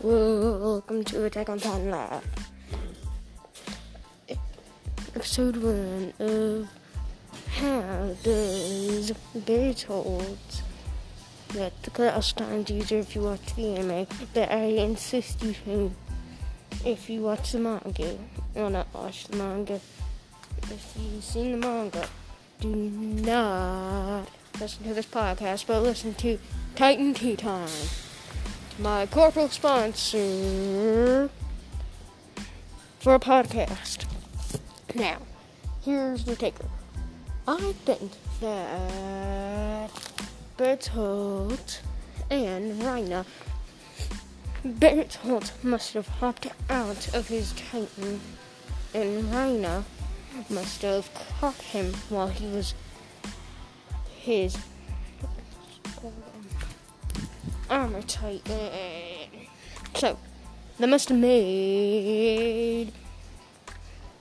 Welcome to Attack on Titan Live. Episode 1 of How Does Bertolt Let the Class Time teaser if you watch the anime, but I insist you if you watch the manga. Well, not watch the manga. If you've seen the manga, do not listen to this podcast, but listen to Titan Tea Time my corporate sponsor for a podcast. Now, here's the taker. I think that Bertolt and Reiner Bertolt must have hopped out of his Titan, and Reiner must have caught him while he was his armor titan. So, they must have made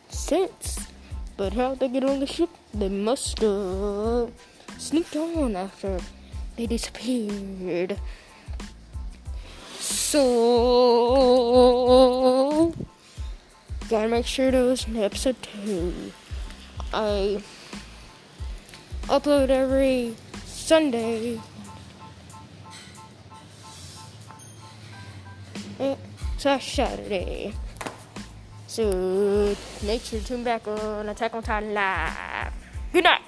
sense. But how they get on the ship? They must have sneaked on after they disappeared. So, gotta make sure to listen to episode 2. I upload every Sunday Eh, Saturday. So make sure to tune back on Attack on Titan Live. Good night.